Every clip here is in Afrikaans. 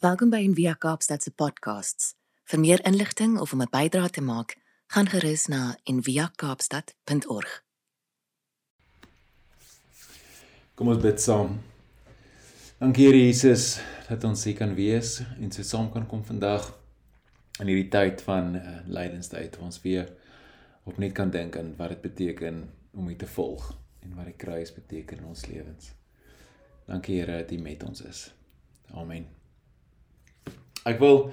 Welkom by Envia Kaapstad se podcasts. Vir meer inligting of om 'n bydrae te maak, gaan gerus na enviakaapstad.org. Kom ons bid saam. Dankie Here Jesus dat ons hier kan wees en so saam kan kom vandag in hierdie tyd van uh, lydenstyd waar ons weer opnuut kan dink aan wat dit beteken om U te volg en wat die kruis beteken in ons lewens. Dankie Here dat U met ons is. Amen. Ek wil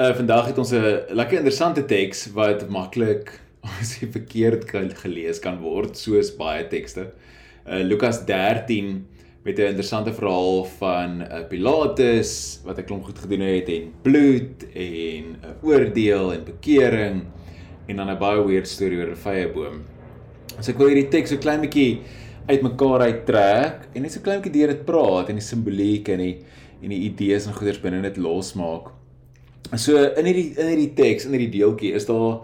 uh vandag het ons 'n lekker interessante teks wat maklik as jy verkeerd kan gelees kan word soos baie tekste. Uh Lukas 13 met 'n interessante verhaal van uh, Pilatus wat 'n klomp goed gedoen het en bloed en 'n uh, oordeel en bekering en dan 'n baie weird storie oor 'n vyeboom. So ek wil hierdie teks so klein bietjie uitmekaar uittrek en net so klein bietjie deur dit praat en die simboliek en die en die idees en goeders binne dit losmaak. So in hierdie in hierdie teks, in hierdie deeltjie is daar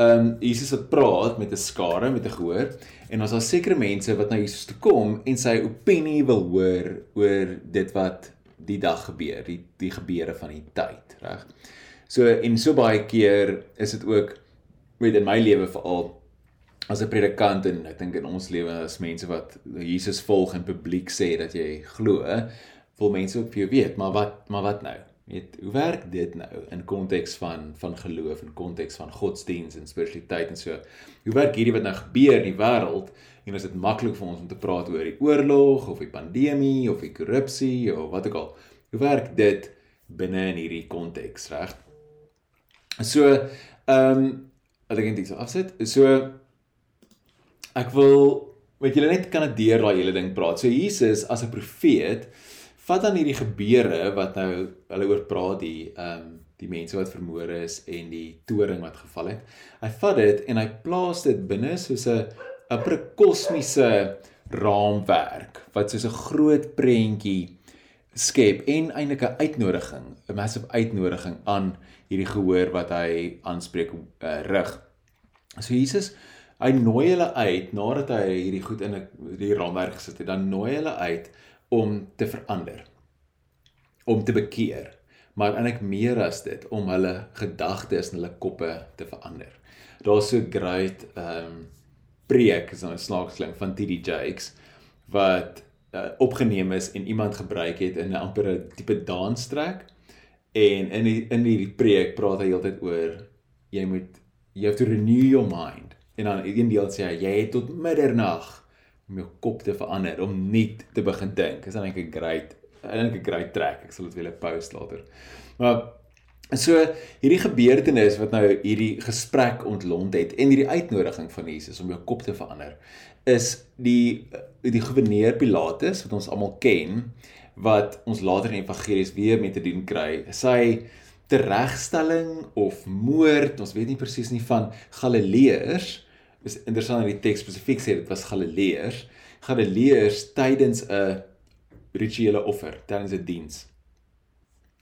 ehm um, Jesus wat praat met 'n skare met 'n gehoor en ons daar sekere mense wat na Jesus toe kom en sy opinie wil hoor oor dit wat die dag gebeur, die die gebeure van die tyd, reg? So en so baie keer is dit ook weet in my lewe veral as 'n predikant en ek dink in ons lewe as mense wat Jesus volg en publiek sê dat jy glo, wil mense ook vir jou weet, maar wat maar wat nou? Weet, hoe werk dit nou in konteks van van geloof en konteks van godsdiens en spiritualiteit en so? Hoe werk hierdie wat nou gebeur in die wêreld? En is dit maklik vir ons om te praat oor die oorlog of die pandemie of die korrupsie of wat ook al? Hoe werk dit binne in hierdie konteks, reg? So, ehm um, ek dink dit is afsit. So ek wil weet julle net kan dit deur daai hele ding praat. So Jesus as 'n profeet vat dan hierdie gebeure wat nou hulle oor praat die ehm um, die mense wat vermoor is en die toring wat geval het. Hy vat dit en hy plaas dit binne soos 'n 'n kosmiese raamwerk wat soos 'n groot prentjie skep en eintlik 'n uitnodiging, 'n massive uitnodiging aan hierdie gehoor wat hy aanspreek uh, rig. So Jesus hy nooi hulle uit nadat hy hierdie goed in 'n die raamwerk gesit het, dan nooi hulle uit om te verander om te bekeer maar eintlik meer as dit om hulle gedagtes en hulle koppe te verander. Daar's so great um, preek is 'n slaagsling van TD Jakes wat uh, opgeneem is en iemand gebruik het in 'n amper 'n tipe danstrek en in die, in hierdie preek praat hy heeltyd oor jy moet you have to renew your mind. En dan een deel sê hy jy het tot middernag om jou kop te verander, om nuut te begin dink. Is eintlik 'n great eintlik 'n great track. Ek sal dit weer post later. Maar so hierdie gebeurtenis wat nou hierdie gesprek ontlont het en hierdie uitnodiging van Jesus om jou kop te verander is die die gouverneur Pilatus wat ons almal ken wat ons later in evangelies weer mee te doen kry. Sy teregstelling of moord, ons weet nie presies nie van Galileërs is interessant dat die teks spesifiek sê dit was Galileërs, Galileërs tydens 'n rituele offer, tydens 'n diens.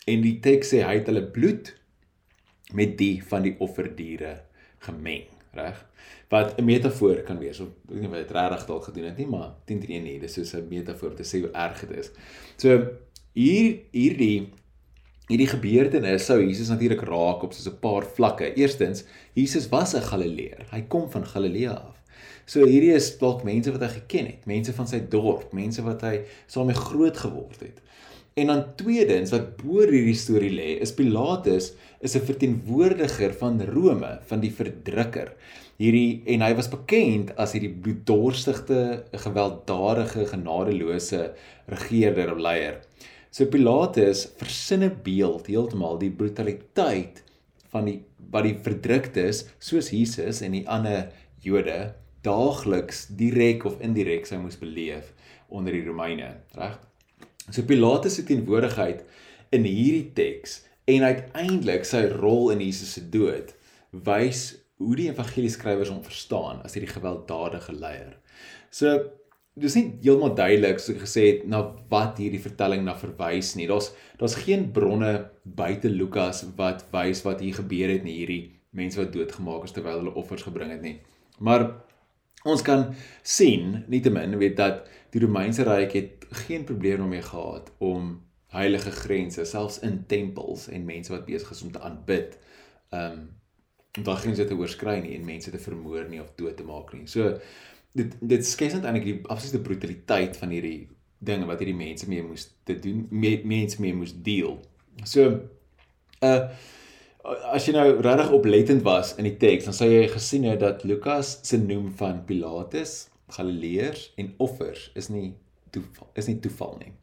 En die teks sê hy het hulle bloed met die van die offerdiere gemeng, reg? Wat 'n metafoor kan wees. Ek weet nie wat dit regtig dalk gedoen het nie, maar 10 teen 1 nie, dis soos 'n metafoor te sê hoe erg dit is. So hier hierdie hierdie gebeurtenis sou Jesus natuurlik raak op so 'n paar vlakke. Eerstens, Jesus was 'n Galileër. Hy kom van Galilea af. So hierdie is dalk mense wat hy geken het, mense van sy dorp, mense wat hy saam mee groot geword het. En dan tweedens wat bo hierdie storie lê, is Pilatus is 'n verteenwoordiger van Rome, van die verdrukker. Hierdie en hy was bekend as hierdie bloeddorstige, gewelddadige, genadeloose regerder of leier. So Pilatus versin 'n beeld heeltemal die brutaliteit van die wat die verdruktes soos Jesus en die ander Jode daagliks direk of indirek sou moes beleef onder die Romeine, reg? So Pilatus se teenwoordigheid in hierdie teks en uiteindelik sy rol in Jesus se dood wys hoe die evangelieskrywers hom verstaan as hierdie gewelddadige leier. So dis nie heeltemal duidelik so gesê het na wat hierdie vertelling na verwys nie. Daar's daar's geen bronne buite Lukas wat wys wat hier gebeur het nie hierdie mense wat doodgemaak is terwyl hulle offers gebring het nie. Maar ons kan sien nietemin weet dat die Romeinse ryk het geen probleem daarmee gehad om heilige grense, selfs in tempels en mense wat besig is om te aanbid. Um om daai grense te oorskry nie en mense te vermoor nie of dood te maak nie. So dit dit skets net eintlik die absolute brutaliteit van hierdie dinge wat hierdie mense mee moes te doen, mee, mense mee moes deel. So uh as jy nou regtig oplettend was in die teks, dan sou jy gesien het dat Lukas se noem van Pilatus, Galileërs en offers is nie toeval, is nie toeval nie.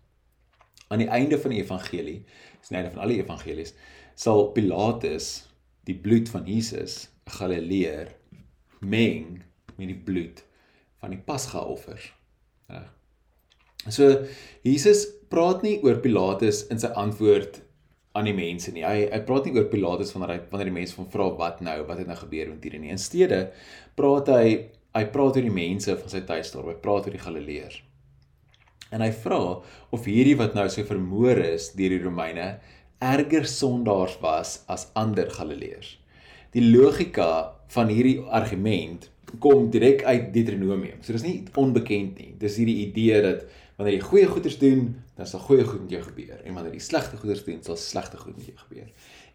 Aan die einde van die evangelie, is die einde van al die evangelies, sal Pilatus die bloed van Jesus, 'n Galileër, meng met die bloed van die Pasga-offers. Reg. So Jesus praat nie oor Pilatus in sy antwoord aan die mense nie. Hy hy praat nie oor Pilatus wanneer hy wanneer die mense van vra wat nou, wat het nou gebeur met hierdie nie. Insteede praat hy hy praat oor die mense van sy tuisdorp. Hy praat oor die Galileërs. En hy vra of hierdie wat nou so vermoor is deur die Romeine erger sondaars was as ander Galileërs. Die logika van hierdie argument kom direk uit Deuteronomium. So dis nie onbekend nie. Dis hierdie idee dat wanneer jy goeie goeders doen, dan sal goeie goed met jou gebeur en wanneer jy slegte goeders doen, sal slegte goed met jou gebeur.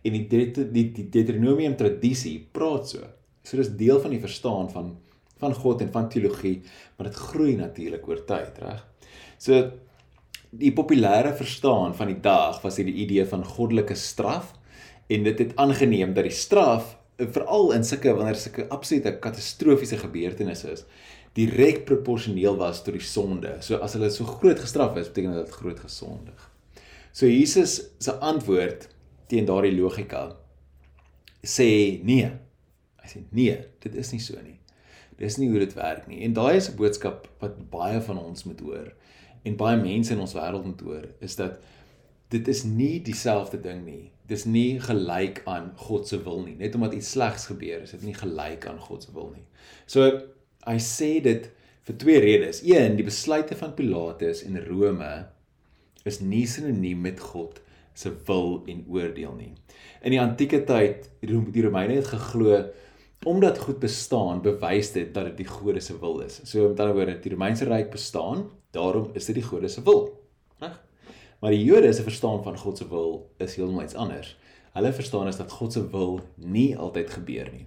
En die die die, die Deuteronomium tradisie praat so. So dis deel van die verstaan van van God en van teologie, maar dit groei natuurlik oor tyd, reg? So die populêre verstaan van die dag was hierdie idee van goddelike straf en dit het aangeneem dat die straf veral in sulke wanneer sulke absolute katastrofiese gebeurtenisse is direk proporsioneel was tot die sonde. So as hulle so groot gestraf is, beteken dit groot gesondig. So Jesus se antwoord teen daardie logika sê nee. Hy sê nee, dit is nie so nie. Dis nie hoe dit werk nie. En daai is 'n boodskap wat baie van ons moet hoor en baie mense in ons wêreld moet hoor, is dat dit is nie dieselfde ding nie. Dis nie gelyk aan God se wil nie. Net omdat iets slegs gebeur, is dit nie gelyk aan God se wil nie. So hy sê dit vir twee redes. Een, die besluite van Pilatus en Rome is nie sinoniem met God se wil en oordeel nie. In die antieke tyd, die Romeine het geglo omdat goed bestaan, bewys dit dat dit die gode se wil is. So met ander woorde, die Romeinse ryk bestaan, daarom is dit die gode se wil. Reg? Maar die Jode se verstaan van God se wil is heeltemal iets anders. Hulle verstaan is dat God se wil nie altyd gebeur nie.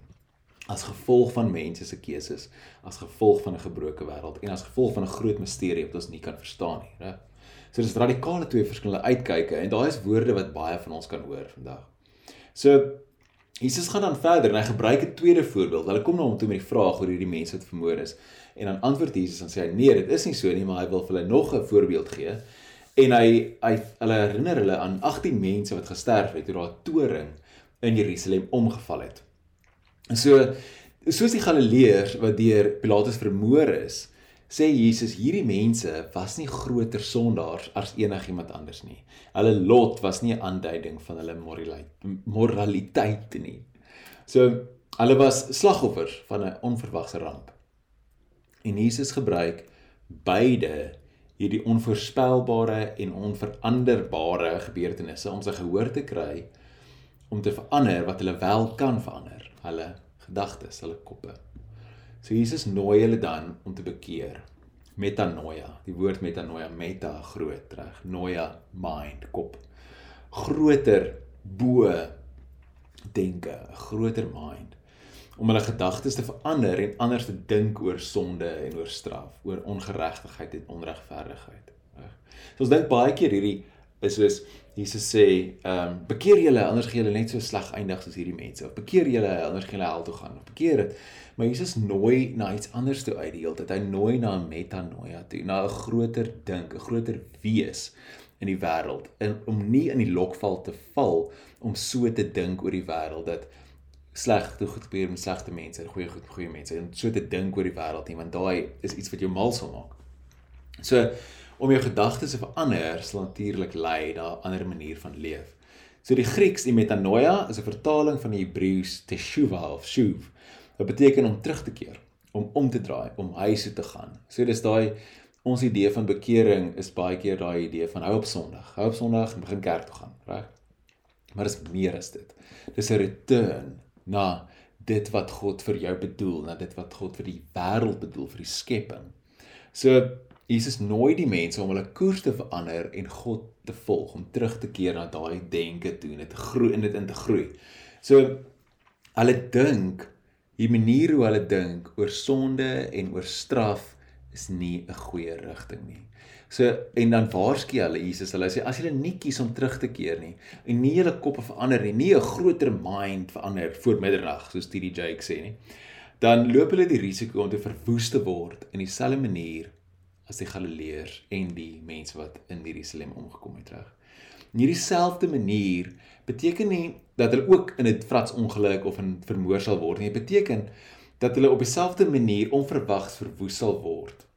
As gevolg van mense se keuses, as gevolg van 'n gebroke wêreld en as gevolg van 'n groot misterie wat ons nie kan verstaan nie, reg? So dis radikale twee verskillende uitkyke en daai is woorde wat baie van ons kan hoor vandag. So Jesus gaan dan verder en hy gebruik 'n tweede voorbeeld. Hulle kom na hom toe met die vraag oor hierdie mense wat vermoor is. En dan antwoord Jesus en sê hy: "Nee, dit is nie so nie, maar hy wil vir hulle nog 'n voorbeeld gee." En hy hy hulle herinner hulle aan 18 mense wat gesterf het toe daar 'n toring in Jerusalem omgeval het. En so soos die Galileërs wat deur Pilatus vermoor is, sê Jesus hierdie mense was nie groter sondaars as enigiemand anders nie. Hulle lot was nie 'n aanduiding van hulle moraliteit nie. So hulle was slagoffers van 'n onverwagse ramp. En Jesus gebruik beide hierdie onvoorspelbare en onveranderbare gebeurtenisse om sy gehoor te kry om te verander wat hulle wel kan verander, hulle gedagtes, hulle koppe. So Jesus nooi hulle dan om te bekeer. Metanoia, die woord metanoia, meta groot reg, noia mind, kop. Groter bo denke, groter mind om hulle gedagtes te verander en anders te dink oor sonde en oor straf, oor ongeregtigheid en onregverdigheid. So ons dink baie keer hierdie is soos Jesus sê, ehm um, bekeer julle anders gaan julle net so sleg eindig soos hierdie mense. Of bekeer julle anders gaan julle hel toe gaan. Of bekeer dit. Maar Jesus nooi na iets anders toe uit die hele tyd. Hy nooi na 'n metanoia toe, na 'n groter dink, 'n groter wees in die wêreld. En om nie in die lokval te val om so te dink oor die wêreld dat slegte goed gebeur met slegte mense en goeie goed met goeie mense en so te dink oor die wêreld nie want daai is iets wat jou mal sal maak. So om jou gedagtes te verander sal natuurlik lei na 'n ander manier van leef. So die Grieks die metanoia is 'n vertaling van die Hebreëus teshuva of shuv. Wat beteken om terug te keer, om om te draai, om huis toe te gaan. So dis daai ons idee van bekering is baie keer daai idee van hou op Sondag. Hou op Sondag en begin kerk toe gaan, reg? Maar dit is meer as dit. Dis 'n return na dit wat God vir jou bedoel, na dit wat God vir die wêreld bedoel, vir die skepping. So Jesus nooi die mense om hulle koers te verander en God te volg, om terug te keer na daai denke toe en dit groei en dit in te groei. So hulle dink, die manier hoe hulle dink oor sonde en oor straf is nie 'n goeie rigting nie. So en dan waarsku hulle Jesus, hulle sê as julle nie kies om terug te keer nie en nie julle koppe verander nie, nie 'n groter mind verander voor middernag soos TD Jake sê nie, dan loop hulle die risiko om te verwoes te word in dieselfde manier as die Galileërs en die mense wat in Jerusalem omgekom het reg. In hierdie selfde manier beteken nie dat hulle ook in 'n frats ongeluk of in vermoor sal word nie. Dit beteken dat hulle op dieselfde manier onverwags verwoes sal word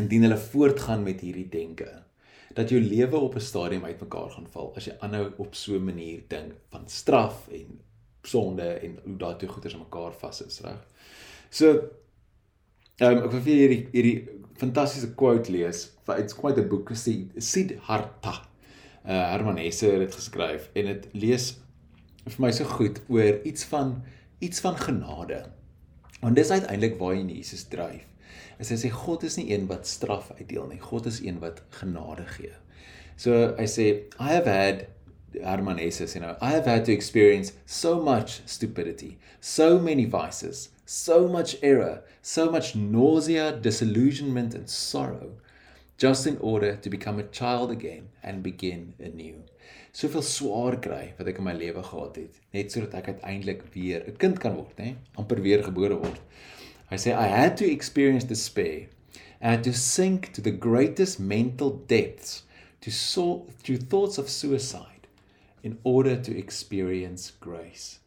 indien hulle voortgaan met hierdie denke dat jou lewe op 'n stadium uitmekaar gaan val as jy aanhou op so 'n manier dink van straf en sonde en hoe daai twee goeders aan mekaar vas is reg. So ehm um, ek wil vir hierdie hierdie fantastiese quote lees. It's quite a book, Siddhartha. Uh Herman Hesse het dit geskryf en dit lees vir my so goed oor iets van iets van genade. Want dis uiteindelik waar Jesus dryf. Is hy sê God is nie een wat straf uitdeel nie. God is een wat genade gee. So hy sê I have had Herman Hesse sê nou I have had to experience so much stupidity, so many vices, so much error, so much nausea, disillusionment and sorrow just in order to become a child again and begin anew. Soveel swaar kry wat ek in my lewe gehad het, net sodat ek uiteindelik weer 'n kind kan word, hè, amper weer gebore word. I say I had to experience despair. I had to sink to the greatest mental depths to so to thoughts of suicide in order to experience grace.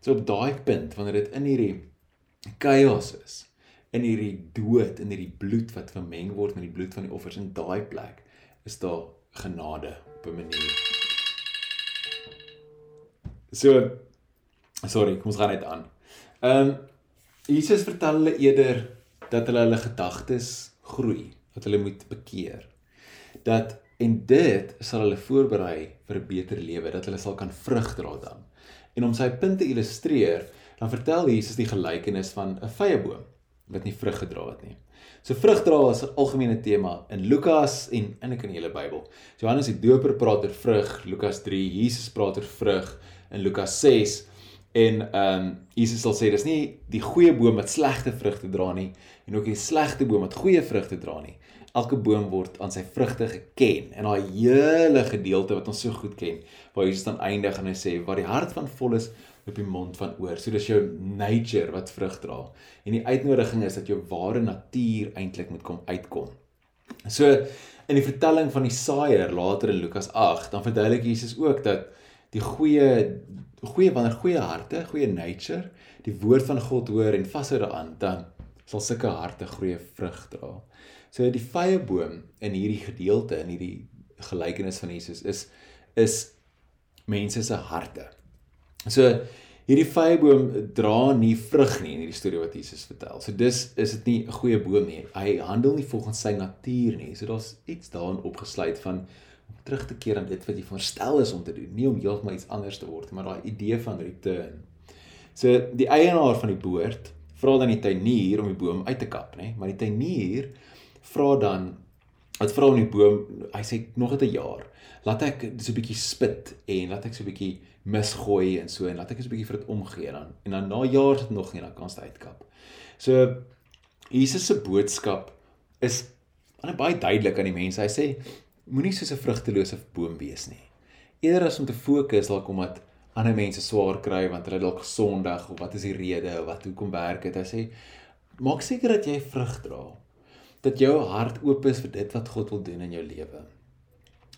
So op daai punt wanneer dit in hierdie chaos is, in hierdie dood, in hierdie bloed wat vermeng word met die bloed van die offers in daai plek, is daar genade op 'n manier. So sorry, kom ons gaan net aan. Ehm um, Jesus vertel hulle eerder dat hulle hulle gedagtes groei, dat hulle moet bekeer. Dat en dit sal hulle voorberei vir 'n beter lewe, dat hulle sal kan vrug dra dan. En om sy punt te illustreer, dan vertel Jesus die gelykenis van 'n vyeboom wat nie vrug gedra het nie. So vrug dra is 'n algemene tema in Lukas en in ek in die hele Bybel. Johannes die Doper praat oor vrug, Lukas 3, Jesus praat oor vrug in Lukas 6 En ehm um, Jesus sal sê dis nie die goeie boom wat slegte vrugte dra nie en ook die slegte boom wat goeie vrugte dra nie. Elke boom word aan sy vrugte geken. En daai hele gedeelte wat ons so goed ken, waar Jesus dan eindig en hy sê wat die hart van vol is, op die mond van oor. So dis jou nature wat vrug dra. En die uitnodiging is dat jou ware natuur eintlik moet kom uitkom. So in die vertelling van die saaier later in Lukas 8, dan verduidelik Jesus ook dat die goeie goeie wanneer goeie harte, goeie nature, die woord van God hoor en vashou daaraan, dan sal sulke harte goeie vrug dra. So die vrye boom in hierdie gedeelte in hierdie gelykenis van Jesus is is mense se harte. So hierdie vrye boom dra nie vrug nie in hierdie storie wat Jesus vertel. So dis is dit nie 'n goeie boom nie. Hy handel nie volgens sy natuur nie. So daar's iets daarin opgesluit van om terug te keer aan dit wat jy verstel is om te doen, nie om heeltemal iets anders te word, maar daai idee van return. So die eienaar van die boord vra dan die tuinier om die boom uit te kap, nê? Maar die tuinier vra dan wat vra om die boom, hy sê nog 'n jaar. Laat ek so 'n bietjie spit en laat ek so 'n bietjie misgooi en so en laat ek so 'n bietjie vir dit omgee dan. En dan na jaar sit nog nie dan kan jy uitkap. So Jesus se boodskap is baie duidelik aan die mense. Hy sê moenie soos 'n vrugtelose boom wees nie. Eerder as om te fokus dalk omdat ander mense swaar kry want hulle dalk gesondig of wat is die rede of wat hoekom werk dit? Hy sê maak seker dat jy vrug dra. Dat jou hart oop is vir dit wat God wil doen in jou lewe.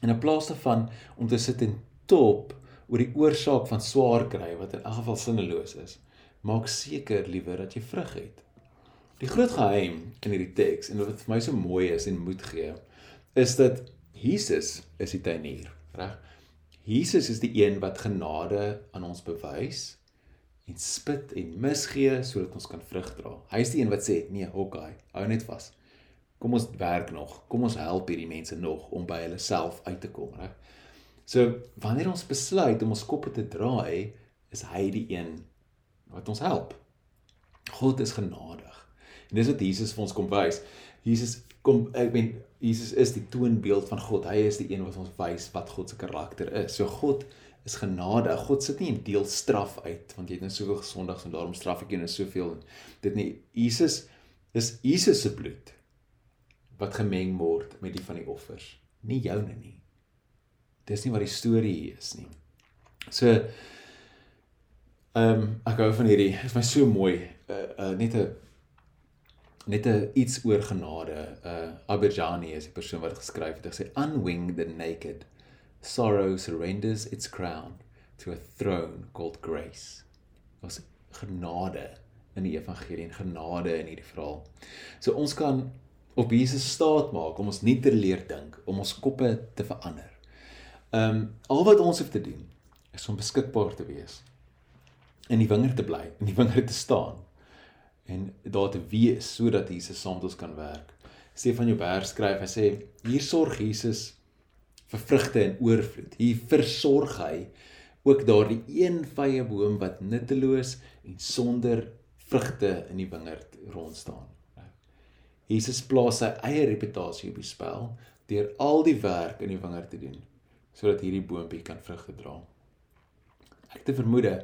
En in plaas daarvan om te sit en top oor die oorsaak van swaar kry wat in elk geval sinneloos is, maak seker liewer dat jy vrug het. Die groot geheim in hierdie teks en wat vir my so mooi is en moed gee, is dat Jesus is die tuinier, reg? Jesus is die een wat genade aan ons bewys en spit en misgee sodat ons kan vrug dra. Hy is die een wat sê, "Nee, hokkie, hou net vas. Kom ons werk nog. Kom ons help hierdie mense nog om by hulle self uit te kom, reg?" So, wanneer ons besluit om ons koppe te draai, is hy die een wat ons help. God is genadig. En dis wat Jesus vir ons kom wys. Jesus kom ek ben Jesus is die toonbeeld van God. Hy is die een wat ons wys wat God se karakter is. So God is genade. God sit nie en deel straf uit want jy het nou soveel gesondigs en daarom straf ek jou nou soveel. Dit nie Jesus is Jesus se bloed wat gemeng word met die van die offers, nie joune nie. Dis nie wat die storie hier is nie. So ehm um, ek hou van hierdie. Dit is my so mooi. Uh, uh net 'n net 'n iets oor genade. Uh Aberjani is die persoon wat geskryf het. Hy sê unwinged and naked sorrow surrenders its crown to a throne called grace. Was genade in die evangelie en genade in hierdie verhaal. So ons kan op Jesus staat maak om ons nie te leer dink, om ons koppe te verander. Ehm um, al wat ons hoef te doen is om beskikbaar te wees in die wingerd te bly, in die wingerd te staan en daar te wees sodat Jesus saam met ons kan werk. Stefan Joubert skryf, hy sê hier sorg Jesus vir vrugte in oorvloed. Hier versorg hy ook daardie een vye boom wat nutteloos en sonder vrugte in die wingerd rond staan. Jesus plaas sy eie reputasie op die spel deur al die werk in die wingerd te doen sodat hierdie boontjie kan vrugte dra. Ek te vermoede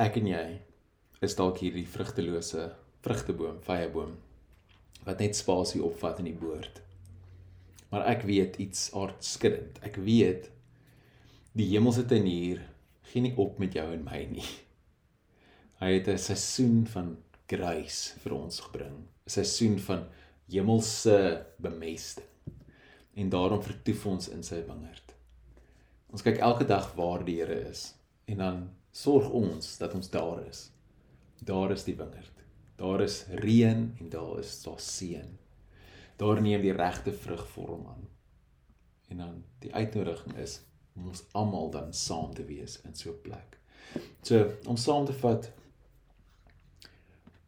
ek en jy is dalk hierdie vrugtelose vrugteboom, vye boom wat net spasie opvat in die boord. Maar ek weet iets aardskuddend. Ek weet die hemelse tenier gee nie op met jou en my nie. Hy het 'n seisoen van grace vir ons gebring. 'n Seisoen van hemelse bemesting. En daarom vertoef ons in sy wingerd. Ons kyk elke dag waar die Here is en dan sorg ons dat ons daar is. Daar is die wingerd. Daar is reën en daar is daar seën. Daar neem die regte vrug vorm aan. En dan die uitnodiging is om ons almal dan saam te wees in so 'n plek. So om saam te vat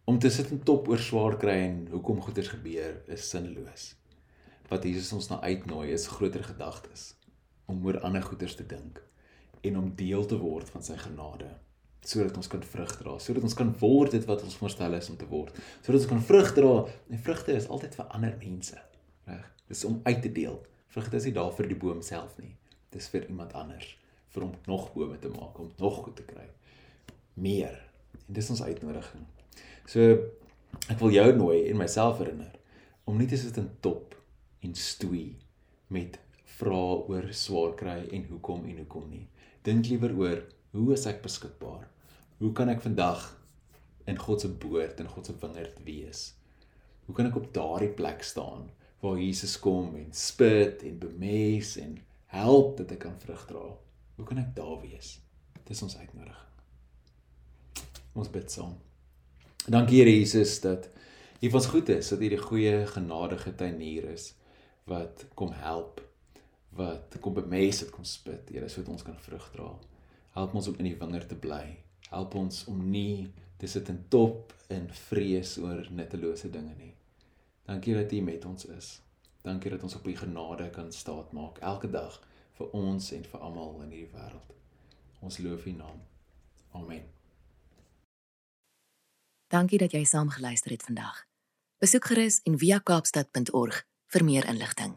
om te sit en top oor swaar kry en hoekom goeders gebeur is sinloos. Wat Jesus ons na uitnooi is groter gedagtes om oor ander goeders te dink en om deel te word van sy genade sodat ons kan vrug dra, sodat ons kan word dit wat ons voorstel is om te word, sodat ons kan vrug dra. En vrugte is altyd vir ander mense, reg? Dis om uit te deel. Vrugte is nie daar vir die boom self nie. Dis vir iemand anders, vir om nog bome te maak, om nog goed te kry. Meer. En dis ons uitnodiging. So ek wil jou nooi en myself herinner om nie te sit in top en stoei met vrae oor swaar kry en hoekom en hoekom nie. Dink liewer oor hoe is ek beskikbaar? Hoe kan ek vandag in God se boord en God se wingerd wees? Hoe kan ek op daardie plek staan waar Jesus kom en spit en bemes en help dat ek kan vrug dra? Hoe kan ek daar wees? Dis ons uitnodiging. Ons bid saam. Dankie Here Jesus dat U ons goed is, dat U die goeie genadige tuinier is wat kom help, wat kom bemes, wat kom spit, Here, sodat ons kan vrug dra. Help ons om in die wingerd te bly help ons om nie te sit in top in vrees oor nuttelose dinge nie. Dankie dat U met ons is. Dankie dat ons op U genade kan staat maak elke dag vir ons en vir almal in hierdie wêreld. Ons loof U naam. Amen. Dankie dat jy saam geluister het vandag. Besoek gerus en via kaapstad.org vir meer inligting.